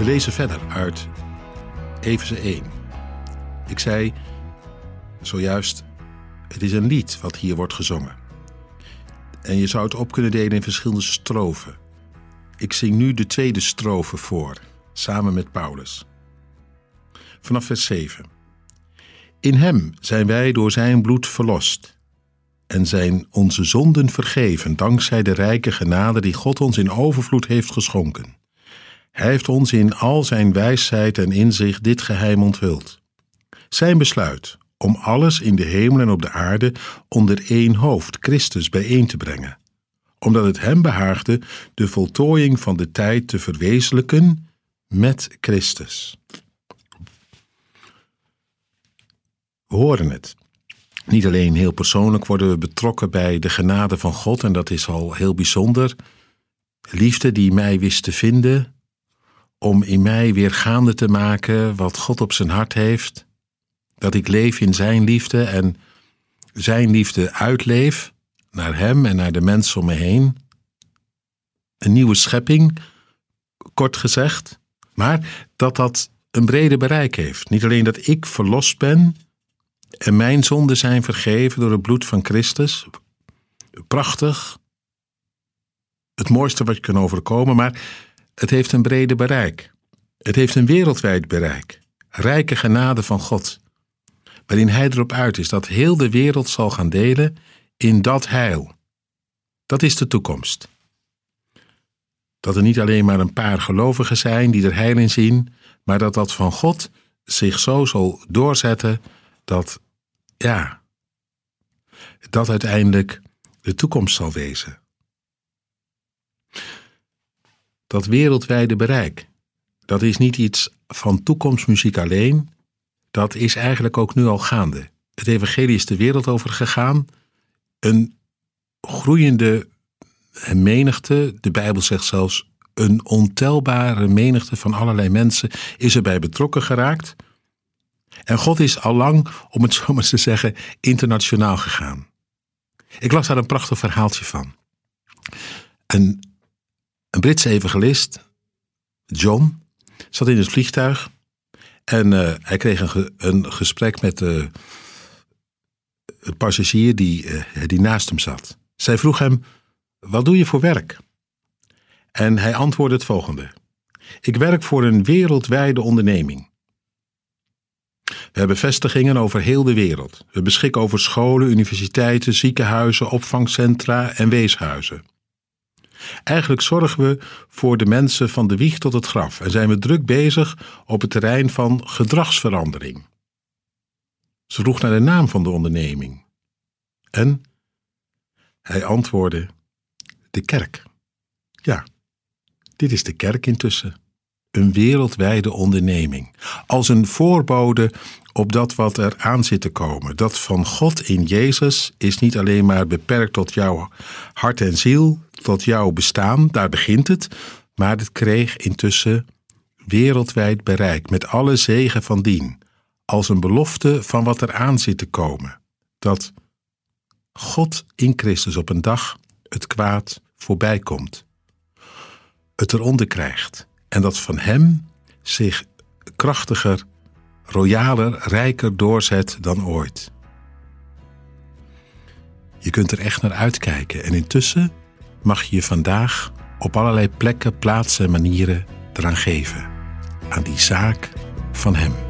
We lezen verder uit Efeze 1. Ik zei zojuist, het is een lied wat hier wordt gezongen. En je zou het op kunnen delen in verschillende strofen. Ik zing nu de tweede strofe voor, samen met Paulus. Vanaf vers 7. In hem zijn wij door zijn bloed verlost en zijn onze zonden vergeven dankzij de rijke genade die God ons in overvloed heeft geschonken. Hij heeft ons in al zijn wijsheid en inzicht dit geheim onthuld. Zijn besluit om alles in de hemel en op de aarde onder één hoofd, Christus, bijeen te brengen, omdat het hem behaagde de voltooiing van de tijd te verwezenlijken met Christus. We horen het. Niet alleen heel persoonlijk worden we betrokken bij de genade van God, en dat is al heel bijzonder. Liefde die mij wist te vinden, om in mij weer gaande te maken wat God op zijn hart heeft. Dat ik leef in zijn liefde en zijn liefde uitleef naar hem en naar de mensen om me heen. Een nieuwe schepping, kort gezegd, maar dat dat een brede bereik heeft. Niet alleen dat ik verlost ben en mijn zonden zijn vergeven door het bloed van Christus. Prachtig. Het mooiste wat je kan overkomen, maar het heeft een brede bereik. Het heeft een wereldwijd bereik. Rijke genade van God. Waarin Hij erop uit is dat heel de wereld zal gaan delen in dat heil. Dat is de toekomst. Dat er niet alleen maar een paar gelovigen zijn die er heil in zien, maar dat dat van God zich zo zal doorzetten dat, ja, dat uiteindelijk de toekomst zal wezen. Dat wereldwijde bereik, dat is niet iets van toekomstmuziek alleen, dat is eigenlijk ook nu al gaande. Het evangelie is de wereld over gegaan, een groeiende menigte, de Bijbel zegt zelfs een ontelbare menigte van allerlei mensen is erbij betrokken geraakt. En God is al lang, om het zo maar te zeggen, internationaal gegaan. Ik las daar een prachtig verhaaltje van. Een, een Britse evangelist, John, zat in het vliegtuig en uh, hij kreeg een, een gesprek met uh, een passagier die, uh, die naast hem zat. Zij vroeg hem: Wat doe je voor werk? En hij antwoordde het volgende: Ik werk voor een wereldwijde onderneming. We hebben vestigingen over heel de wereld. We beschikken over scholen, universiteiten, ziekenhuizen, opvangcentra en weeshuizen. Eigenlijk zorgen we voor de mensen van de wieg tot het graf en zijn we druk bezig op het terrein van gedragsverandering. Ze vroeg naar de naam van de onderneming. En hij antwoordde: De kerk. Ja, dit is de kerk intussen. Een wereldwijde onderneming. Als een voorbode op dat wat er aan zit te komen. Dat van God in Jezus is niet alleen maar beperkt tot jouw hart en ziel, tot jouw bestaan, daar begint het, maar het kreeg intussen wereldwijd bereik met alle zegen van dien, als een belofte van wat er aan zit te komen. Dat God in Christus op een dag het kwaad voorbij komt, het eronder krijgt en dat van Hem zich krachtiger royaler, rijker doorzet dan ooit. Je kunt er echt naar uitkijken en intussen mag je je vandaag op allerlei plekken, plaatsen en manieren eraan geven. Aan die zaak van Hem.